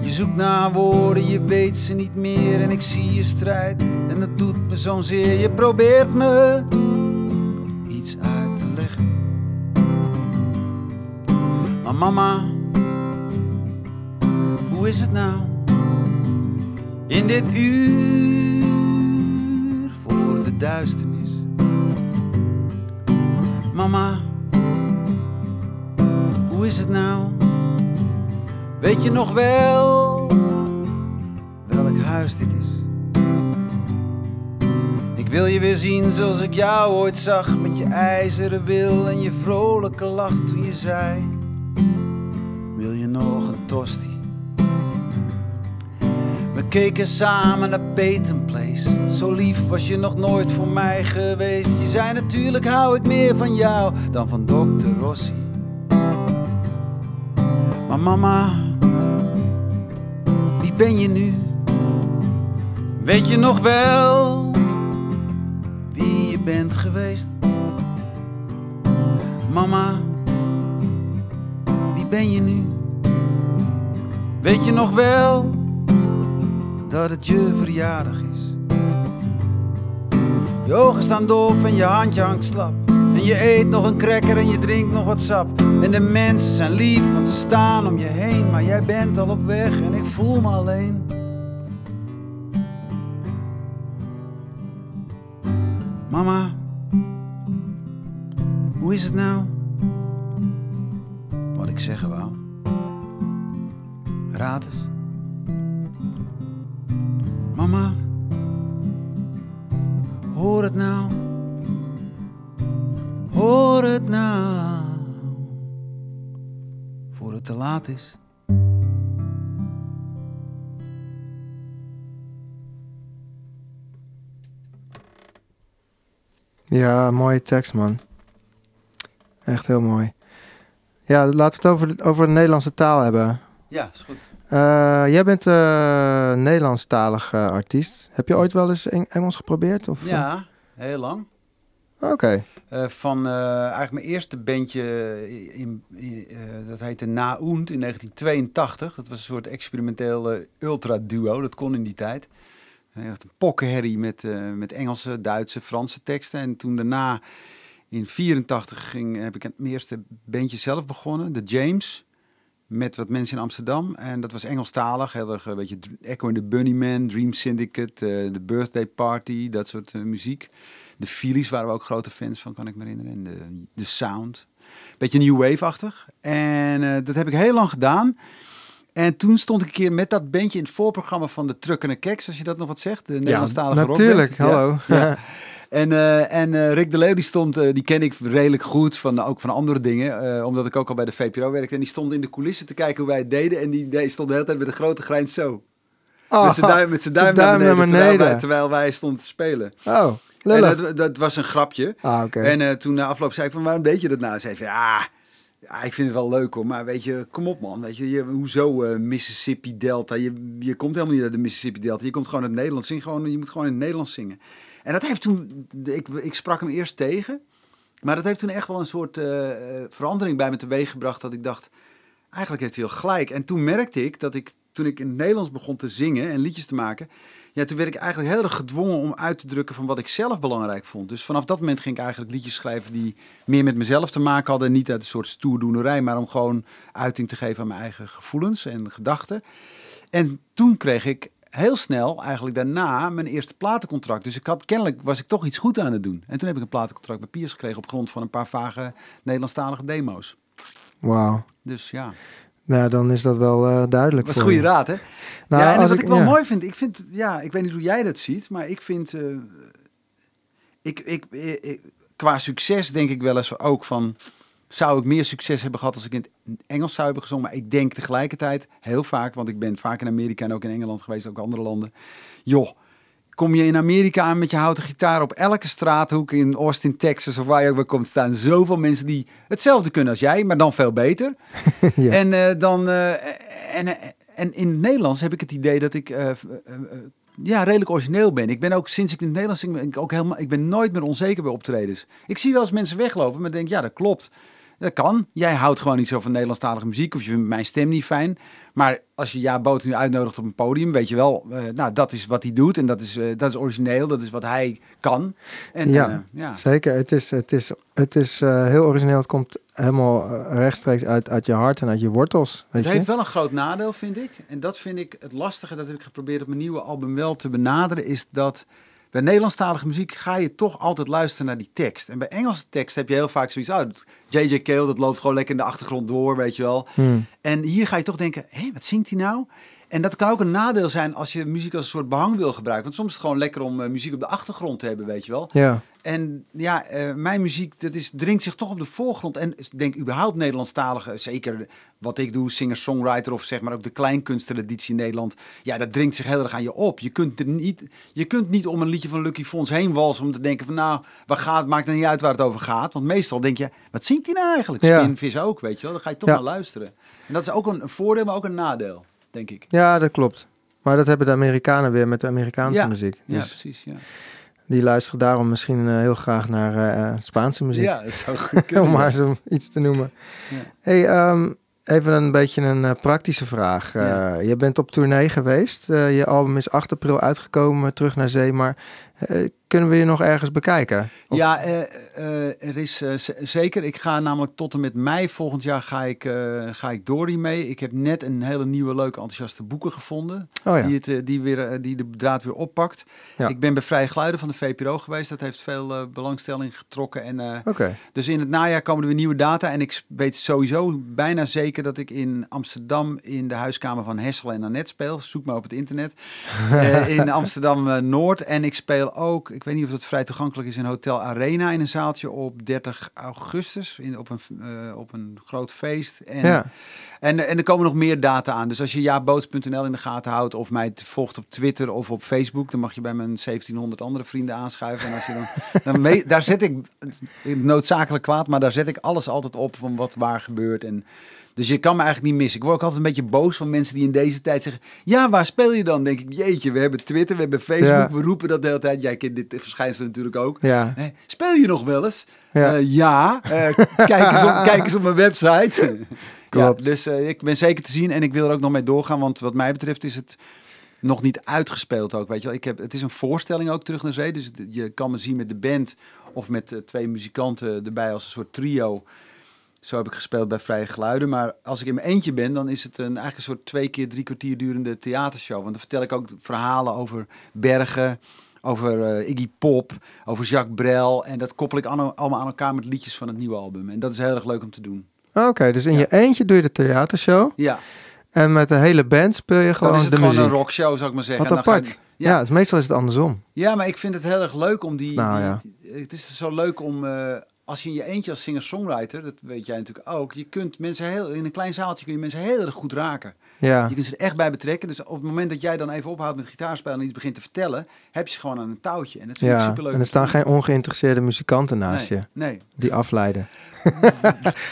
Je zoekt naar woorden, je weet ze niet meer en ik zie je strijd en dat doet me zo'n zeer. Je probeert me iets uit te leggen. Maar mama, hoe is het nou? In dit uur voor de duisternis. Mama, is het nou? Weet je nog wel welk huis dit is? Ik wil je weer zien zoals ik jou ooit zag met je ijzeren wil en je vrolijke lach toen je zei: Wil je nog een tosti? We keken samen naar Peyton Place. Zo lief was je nog nooit voor mij geweest. Je zei natuurlijk hou ik meer van jou dan van Dr. Rossi. Mama, wie ben je nu? Weet je nog wel wie je bent geweest? Mama, wie ben je nu? Weet je nog wel dat het je verjaardag is? Je ogen staan doof en je handje hangt slap. En je eet nog een cracker en je drinkt nog wat sap. En de mensen zijn lief, want ze staan om je heen. Maar jij bent al op weg en ik voel me alleen. Mama, hoe is het nou? Wat ik zeggen wou. Raad eens. Mama, hoor het nou. Het nou. Voor het te laat is. Ja, mooie tekst, man. Echt heel mooi. Ja, laten we het over, de- over de Nederlandse taal hebben. Ja, is goed. Eh, jij bent eh Nederlandstalig eh, artiest. Heb je ooit wel eens Eng- Engels geprobeerd? Of, Ja, heel lang. Oké. Eh, van eh, eigenlijk mijn eerste bandje, in, in, eh, dat heette Naoend in 1982. Dat was een soort experimenteel ultra-duo, dat kon in die tijd. Echt een pokkenherrie met, met Engelse, Duitse, Franse teksten. En toen daarna in 84 ging, heb ik mijn eerste bandje zelf begonnen, de James. Met wat mensen in Amsterdam. En dat was Engelstalig. Heel erg een beetje Echo and the Bunnymen, Dream Syndicate, The Birthday Party, dat soort muziek. De Phillies waren we ook grote fans van, kan ik me herinneren. En de, de Sound. Beetje new wave-achtig. En eh, dat heb ik heel lang gedaan. En toen stond ik een keer met dat bandje in het voorprogramma van de Truck en de Keks, als je dat nog wat zegt. De Nederlandstalige rockband. natuurlijk. Ja. Hallo. Ja. En, eh, en eh, Rick de Leeuw, die stond, die ken ik redelijk goed, van, ook van andere dingen. omdat ik ook al bij de VPRO werkte. En die stond in de coulissen te kijken hoe wij het deden. En die, die stond de hele tijd met een grote grijns zo. Oh, met zijn duim, met zijn duim, naar, beneden, Terwijl, wij, terwijl wij stonden te spelen. Oh, En dat, dat was een grapje. Ah. En eh, toen na afloop zei ik van, waarom deed je dat nou? Zei van, ja, ja, ik vind het wel leuk hoor. Maar weet je, kom op man. Weet je, je hoezo eh, Mississippi Delta? Je, je komt helemaal niet uit de Mississippi Delta. Je komt gewoon uit het Nederlands. Zing gewoon, je moet gewoon in het Nederlands zingen. En dat heeft toen, ik, ik sprak hem eerst tegen. Maar dat heeft toen echt wel een soort eh, verandering bij me teweeg gebracht. Dat ik dacht, eigenlijk heeft hij wel gelijk. En toen merkte ik dat ik, toen ik in het Nederlands begon te zingen en liedjes te maken. Ja, toen werd ik eigenlijk heel erg gedwongen om uit te drukken van wat ik zelf belangrijk vond. Dus vanaf dat moment ging ik eigenlijk liedjes schrijven die meer met mezelf te maken hadden. En niet uit een soort stoerdoenerij, maar om gewoon uiting te geven aan mijn eigen gevoelens en gedachten. En toen kreeg ik heel snel, eigenlijk daarna, mijn eerste platencontract. Dus ik had, kennelijk was ik toch iets goed aan het doen. En toen heb ik een platencontract bij Piers gekregen op grond van een paar vage Nederlandstalige demo's. Wauw. Dus ja, Nou, dan is dat wel eh, duidelijk dat voor goede raad hè? Nou, ja, en wat ik, wel ja. mooi vind, ik vind, ja, ik weet niet hoe jij dat ziet, maar ik vind, eh, ik, ik, eh, ik- qua succes denk ik wel eens ook van, zou ik meer succes hebben gehad als ik in het Engels zou hebben gezongen? Maar ik denk tegelijkertijd heel vaak, want ik ben vaak in Amerika en ook in Engeland geweest, ook andere landen. Joh, kom je in Amerika aan met je houten gitaar op elke straathoek in Austin, Texas of waar je ook bij komt staan, zoveel mensen die hetzelfde kunnen als jij, maar dan veel beter. Ja. En eh, dan eh, en, eh, en in het Nederlands heb ik het idee dat ik ja, redelijk origineel ben. Ik ben ook sinds ik in het Nederlands zing, ben ik ook helemaal, ik ben nooit meer onzeker bij optredens. Ik zie wel eens mensen weglopen, maar denk ja, dat klopt. Dat kan. Jij houdt gewoon niet zo van Nederlandstalige muziek of je vindt mijn stem niet fijn. Maar als je Ja Boot nu uitnodigt op een podium, weet je wel, eh, nou dat is wat hij doet en dat is, eh, dat is origineel, dat is wat hij kan. En, Ja. eh, ja. Zeker, het is, het is, het is heel origineel. Het komt helemaal rechtstreeks uit, uit je hart en uit je wortels. Weet Het heeft wel een groot nadeel, vind ik. En dat vind ik het lastige, dat heb ik geprobeerd op mijn nieuwe album wel te benaderen, is dat bij Nederlandstalige muziek ga je toch altijd luisteren naar die tekst. En bij Engelse tekst heb je heel vaak zoiets, oh, J.J. Cale, dat loopt gewoon lekker in de achtergrond door, weet je wel. Hmm. En hier ga je toch denken, hé, wat zingt hij nou? En dat kan ook een nadeel zijn als je muziek als een soort behang wil gebruiken. Want soms is het gewoon lekker om eh, muziek op de achtergrond te hebben, weet je wel. Ja, En ja, eh, mijn muziek, dat is, dringt zich toch op de voorgrond. En ik denk überhaupt Nederlandstalige, zeker wat ik doe, singer-songwriter of zeg maar ook de kleinkunsttraditie in Nederland. Ja, dat dringt zich heel erg aan je op. Je kunt, er niet, je kunt niet om een liedje van Lucky Fons heen walsen om te denken van nou, waar gaat, maakt er niet uit waar het over gaat. Want meestal denk je, wat zingt hij nou eigenlijk? Ja. Spinvis ook, weet je wel. Dan ga je toch Ja. naar luisteren. En dat is ook een voordeel, maar ook een nadeel, denk ik. ja, dat klopt. Maar dat hebben de Amerikanen weer met de Amerikaanse Ja. muziek. Ja, Dus precies. Ja, die luisteren daarom misschien eh, heel graag naar eh, Spaanse muziek. ja dat zou goed kunnen. om maar zo iets te noemen. Ja. Hey, ehm, even een beetje een eh, praktische vraag. Eh, Ja. Je bent op tournee geweest. Eh, je album is 8 april uitgekomen, terug naar zee. Maar eh, kunnen we je nog ergens bekijken? Of- Ja, eh, eh, er is eh, zeker. Ik ga namelijk tot en met mei volgend jaar ga ik, eh, ga ik door hiermee. Ik heb net een hele nieuwe, leuke, enthousiaste boeken gevonden. Oh ja. Die, het, eh, die, weer, eh, die de draad weer oppakt. Ja. Ik ben bij Vrije Geluiden van de VPRO geweest. Dat heeft veel eh, belangstelling getrokken. En, eh, Oké. dus in het najaar komen er weer nieuwe data. En ik weet sowieso bijna zeker dat ik in Amsterdam in de huiskamer van Hessel en Annette speel. Zoek maar op het internet. Eh, in Amsterdam eh, Noord. En ik speel ook, ik weet niet of dat vrij toegankelijk is, in Hotel Arena in een zaaltje op 30 augustus. In, op, een, eh, op een groot feest. En, Ja. en, en er komen nog meer data aan. Dus als je jaboots.nl in de gaten houdt of mij volgt op Twitter of op Facebook, dan mag je bij mijn 1700 andere vrienden aanschuiven. En als je dan, dan mee, daar zet ik noodzakelijk kwaad, maar daar zet ik alles altijd op van wat waar gebeurt. En dus je kan me eigenlijk niet missen. Ik word ook altijd een beetje boos van mensen die in deze tijd zeggen: Ja, waar speel je dan? Denk ik, jeetje, we hebben Twitter, we hebben Facebook, Ja. we roepen dat de hele tijd. Jij kent dit verschijnsel natuurlijk ook. Ja. Speel je nog wel eens? Ja. Ja, ja eh, kijk, eens op, kijk eens op mijn website. Klopt. Ja, dus eh, ik ben zeker te zien en ik wil er ook nog mee doorgaan, want wat mij betreft is het nog niet uitgespeeld ook, weet je wel. Ik heb, het is een voorstelling ook terug naar zee, dus je kan me zien met de band of met eh, twee muzikanten erbij als een soort trio. Zo heb ik gespeeld bij Vrije Geluiden. Maar als ik in mijn eentje ben, dan is het een, eigenlijk een soort twee keer drie kwartier durende theatershow. Want dan vertel ik ook verhalen over bergen, over eh, Iggy Pop, over Jacques Brel. En dat koppel ik allemaal aan elkaar met liedjes van het nieuwe album. En dat is heel erg leuk om te doen. Oké, dus in Ja. je eentje doe je de theatershow. Ja, En met de hele band speel je gewoon dan is het de gewoon muziek. een rockshow, zou ik maar zeggen. Wat apart. je- ja, ja. dus meestal is het andersom. Ja, maar ik vind het heel erg leuk om die... Nou, die- ja. het is zo leuk om... eh, als je in je eentje als singer-songwriter, dat weet jij natuurlijk ook, je kunt mensen heel, in een klein zaaltje kun je mensen heel erg goed raken. Ja, Je kunt ze er echt bij betrekken. Dus op het moment dat jij dan even ophoudt met gitaarspelen en iets begint te vertellen, heb je ze gewoon aan een touwtje. En dat vind ik superleuk. en er staan geen ongeïnteresseerde muzikanten naast nee, je Nee. die afleiden.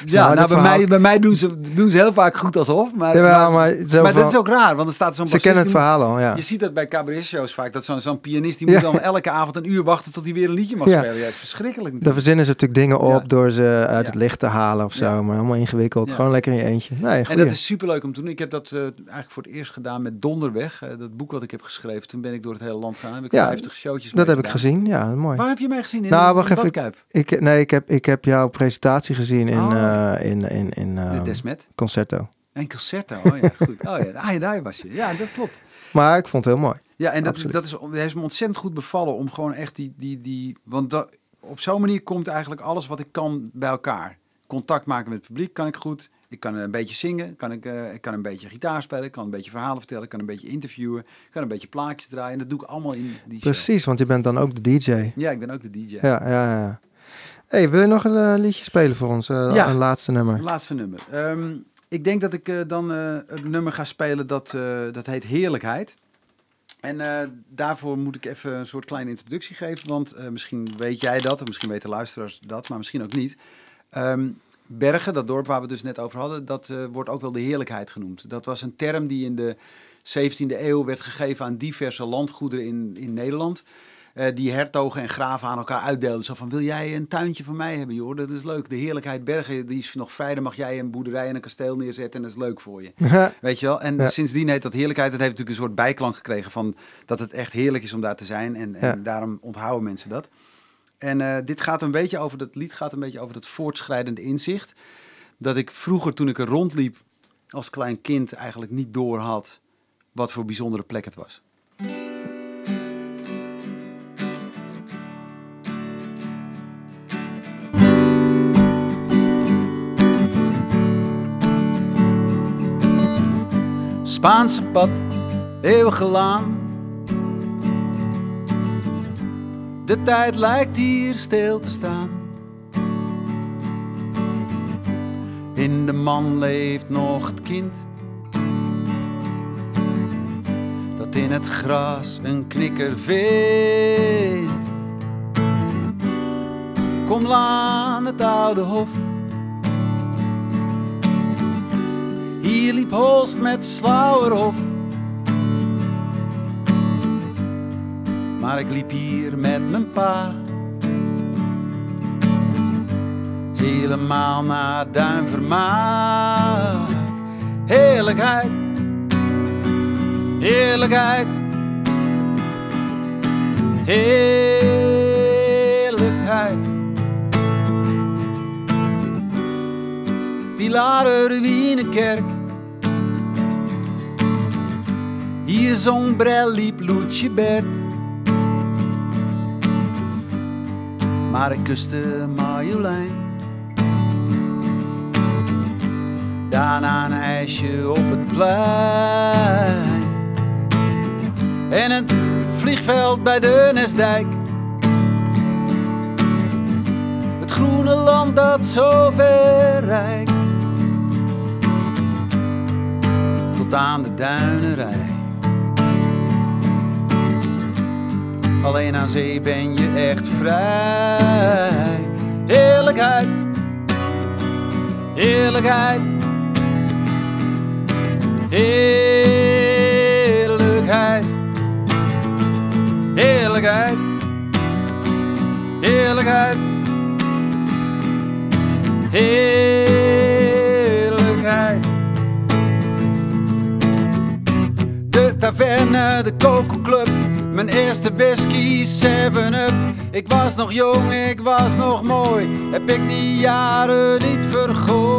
Ja, nou, nou, bij mij, bij mij doen ze, doen ze heel vaak goed alsof. Maar, Jawel, maar, maar, maar van- dat is ook raar, want er staat zo'n ze kennen het verhaal al, ja. Je ziet dat bij cabaret-shows vaak, dat zo'n zo'n pianist die Ja. moet dan elke avond een uur wachten tot hij weer een liedje mag Ja. spelen. Ja, dat is verschrikkelijk Dan verzinnen ze natuurlijk dingen op Ja. door ze uit Ja. het licht te halen of zo. Ja. Maar helemaal ingewikkeld. Ja. Gewoon lekker in je eentje. Nee, En dat is superleuk om te doen. Ik heb dat eh, eigenlijk voor het eerst gedaan met Donderweg. eh, dat boek wat ik heb geschreven. Toen ben ik door het hele land gegaan. Heb ik Ja, 50 showtjes dat heb ik gezien. Ja, mooi. Waar heb je mij gezien? In, Nou, wacht even. Ik, nee, ik heb, ik heb jouw presentatie gezien in, Oh. eh, in, in, in De eh, Desmet. Concerto. En Concerto. Oh ja, goed. Oh ja, ah, ja, daar was je. Ja, dat klopt. Maar ik vond het heel mooi. Ja, en dat, Absoluut. dat is, dat heeft me ontzettend goed bevallen om gewoon echt die... die, die want dat, op zo'n manier komt eigenlijk alles wat ik kan bij elkaar. Contact maken met het publiek kan ik goed. Ik kan een beetje zingen, kan ik, eh, ik kan een beetje gitaar spelen, ik kan een beetje verhalen vertellen, ik kan een beetje interviewen, ik kan een beetje plaatjes draaien. En dat doe ik allemaal in die show. Precies, want je bent dan ook de DJ. Ja, ik ben ook de DJ. Ja, ja, ja. Hey, wil je nog een eh, liedje spelen voor ons? Eh, Ja. Een laatste nummer. Laatste nummer. Ehm, ik denk dat ik eh, dan het nummer ga spelen dat, dat heet Heerlijkheid. En daarvoor moet ik even een soort kleine introductie geven. Want misschien weet jij dat, of misschien weten luisteraars dat, maar misschien ook niet. Ehm, Bergen, dat dorp waar we het dus net over hadden, dat wordt ook wel de heerlijkheid genoemd. Dat was een term die in de 17e eeuw werd gegeven aan diverse landgoederen in, in Nederland. Eh, die hertogen en graven aan elkaar uitdeelden. Zo van, wil jij een tuintje van mij hebben, joh? Dat is leuk. De heerlijkheid Bergen, die is nog vrij. Dan mag jij een boerderij en een kasteel neerzetten en dat is leuk voor je. Weet je wel? En Ja. sindsdien heet dat heerlijkheid. Dat heeft natuurlijk een soort bijklank gekregen van dat het echt heerlijk is om daar te zijn. En, en Ja. daarom onthouden mensen dat. En eh, dit gaat een beetje over, dat lied gaat een beetje over dat voortschrijdende inzicht. Dat ik vroeger, toen ik er rondliep, als klein kind eigenlijk niet door had wat voor bijzondere plek het was. Spaanse pad, eeuwige laan. De tijd lijkt hier stil te staan. In de man leeft nog het kind. Dat in het gras een knikker vindt. Kom laan het oude hof. Hier liep Holst met Slauerhof. Maar ik liep hier met mijn pa. Helemaal naar Duinvermaak. Heerlijkheid, heerlijkheid, heerlijkheid. Pilaren, Ruïnekerk. Hier zong Brel, liep Loetje bed. Maar ik kuste Marjolein. Daarna een ijsje op het plein. En het vliegveld bij de Nesdijk. Het groene land dat zo ver reikt. Tot aan de duinerij. Alleen aan zee ben je echt vrij. Heerlijkheid, heerlijkheid, heerlijkheid, heerlijkheid, heerlijkheid, heerlijkheid. De taverne, de Coco Club, mijn eerste whisky, 7-up. Ik was nog jong, ik was nog mooi, heb ik die jaren niet vergooid.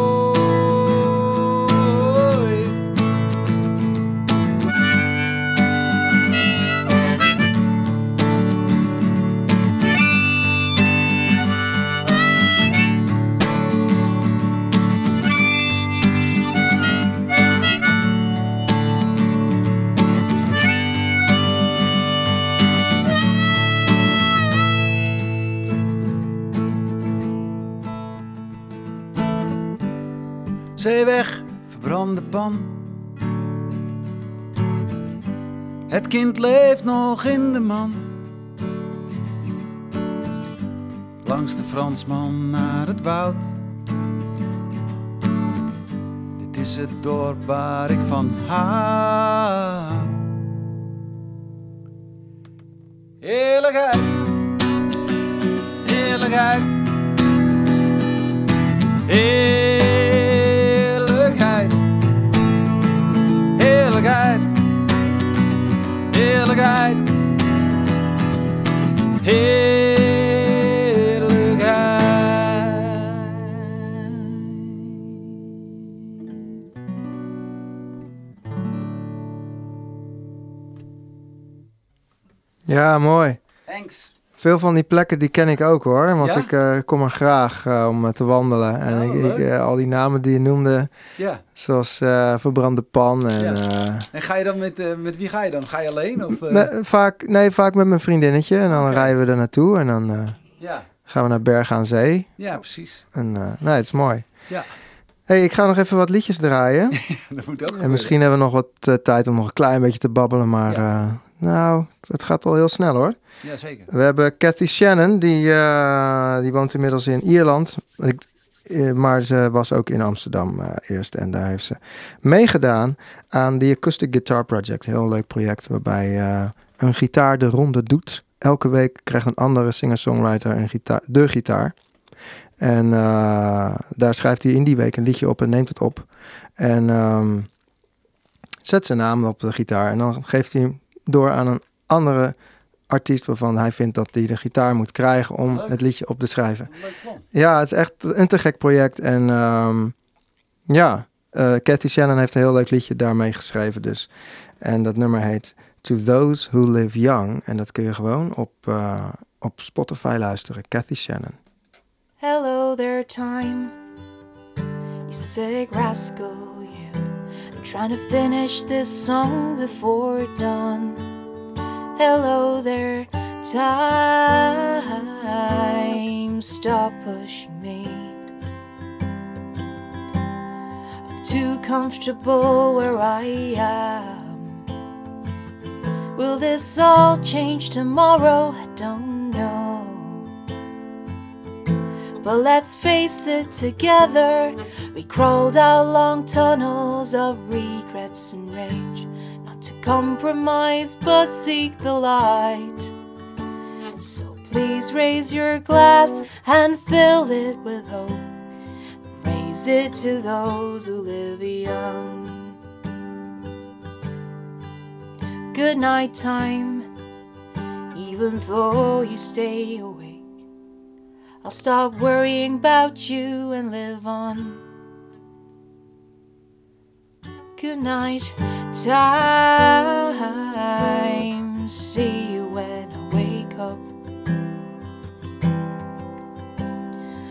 Zee weg, verbrande pan. Het kind leeft nog in de man. Langs de Fransman naar het woud. Dit is het dorp ik van hou. Heerlijkheid, heerlijkheid, heerlijkheid, heerlijkheid. Ja, mooi. Thanks. Veel van die plekken die ken ik ook hoor. Want Ja? ik eh, kom er graag eh, om eh, te wandelen. En Oh, ik, ik, al die namen die je noemde, Ja, zoals Verbrande Pan. En, Ja. en ga je dan met, met wie ga je dan? Ga je alleen? Of, vaak, nee, vaak met mijn vriendinnetje. En dan rijden we er naartoe. En dan Ja, gaan we naar Bergen aan Zee. ja, precies. En nee, het is mooi. Ja. hey, ik ga nog even wat liedjes draaien. Dat moet ook en misschien hebben we nog wat tijd om nog een klein beetje te babbelen. Maar nou, het gaat wel heel snel hoor. Ja, zeker. We hebben Cathy Shannon, die, eh, die woont inmiddels in Ierland. Ik, eh, maar ze was ook in Amsterdam eh, eerst. En daar heeft ze meegedaan aan The Acoustic Guitar Project. Heel leuk project waarbij eh, een gitaar de ronde doet. Elke week krijgt een andere singer-songwriter een gitaar, de gitaar. En daar schrijft hij in die week een liedje op en neemt het op. En ehm, zet zijn naam op de gitaar. En dan geeft hij door aan een andere artiest waarvan hij vindt dat hij de gitaar moet krijgen om Leuk. het liedje op te schrijven. Ja, het is echt een te gek project. En ehm, ja, eh Cathy Shannon heeft een heel leuk liedje daarmee geschreven dus. En dat nummer heet To Those Who Live Young. En dat kun je gewoon op, eh, op Spotify luisteren. Cathy Shannon. Hello there, time. You sick rascal, trying to finish this song before dawn. Hello there, time. Stop pushing me. I'm too comfortable where I am. Will this all change tomorrow? I don't know. But let's face it together, we crawled out long tunnels of regrets and rage. Not to compromise, but seek the light. So please raise your glass and fill it with hope. Raise it to those who live young. Good night time, even though you stay awake. I'll stop worrying about you and live on. Good night, time. See you when I wake up.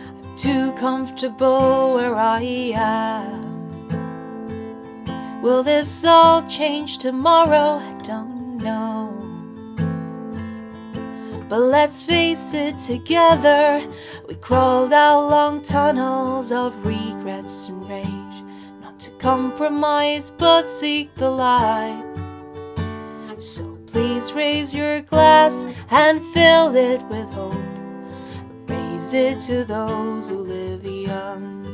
I'm too comfortable where I am. Will this all change tomorrow? I don't know. But let's face it together, we crawled out long tunnels of regrets and rage. Not to compromise, but seek the light. So please raise your glass and fill it with hope. Raise it to those who live young.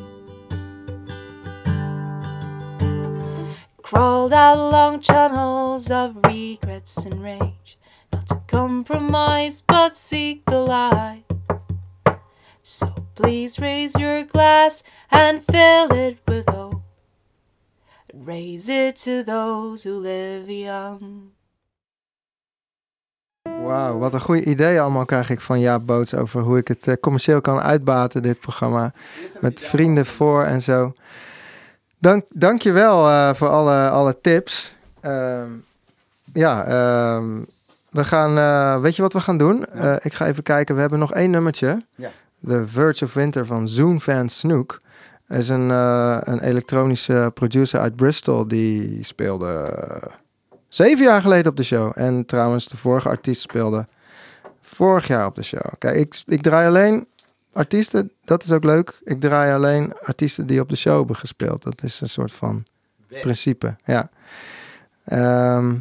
Crawled out long tunnels of regrets and rage. Not to compromise, but seek the light. So please raise your glass and fill it with hope. Raise it to those who live young. Wauw, wat een goed idee allemaal krijg ik van Jaap Boots over hoe ik het eh, commercieel kan uitbaten, dit programma. Met vrienden voor en zo. Dank, dank je wel eh, voor alle, alle tips. Ehm, ja, ehm, we gaan, eh, weet je wat we gaan doen? Eh, ik ga even kijken, we hebben nog één nummertje. Ja. The Verge of Winter van Zoom Van Snook. Is een, eh, een elektronische producer uit Bristol. Die speelde zeven jaar geleden op de show. En trouwens, de vorige artiest speelde vorig jaar op de show. Kijk, ik, ik draai alleen artiesten, dat is ook leuk. Ik draai alleen artiesten die op de show hebben gespeeld. Dat is een soort van principe, ja. Ehm,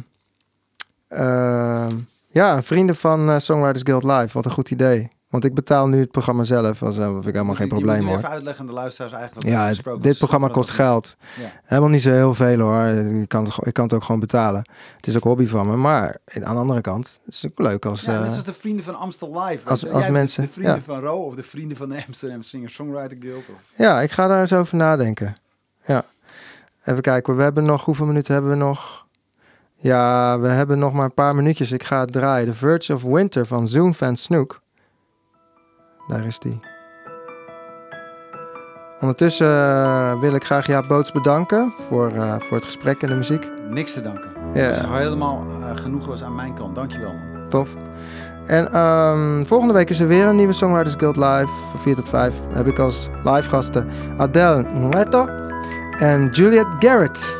ehm, ja, vrienden van eh, Songwriters Guild Live. Wat een goed idee. Want ik betaal nu het programma zelf. Als, uh, vind ik helemaal geen probleem hoor. even uitleggen aan de luisteraars eigenlijk. Ja, het- dit Dus programma kost dat- geld. Ja. Helemaal niet zo heel veel hoor. Je kan het, ik kan het ook gewoon betalen. Het is ook hobby van me. Maar aan de andere kant, het is ook leuk als... Ja, net eh, zoals de vrienden van Amstel Live. als- als mensen- De vrienden ja. van Ro of de vrienden van de Amsterdam Singer-Songwriter Guild. Of... Ja, ik ga daar eens over nadenken. Ja. Even kijken, we hebben nog, hoeveel minuten hebben we nog? Ja, we hebben nog maar een paar minuutjes. Ik ga het draaien. The Verge of Winter van Zoon van Snook. Daar is die. Ondertussen eh, wil ik graag Jaap Boots bedanken voor, eh, voor het gesprek en de muziek. Niks te danken. Ja. Is helemaal eh, genoeg was aan mijn kant. Dankjewel man. Tof. En ehm, volgende week is er weer een nieuwe Songwriters Guild live. Van 4 tot 5 heb ik als live gasten Adele Neto en Juliet Garrett.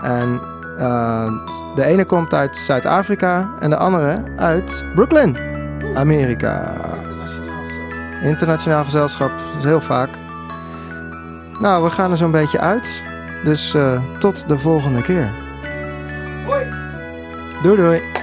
En eh, de ene komt uit Zuid-Afrika en de andere uit Brooklyn, Amerika. Internationaal gezelschap, heel vaak. Nou, we gaan er zo'n beetje uit. Dus eh, tot de volgende keer. Hoi! Doei doei.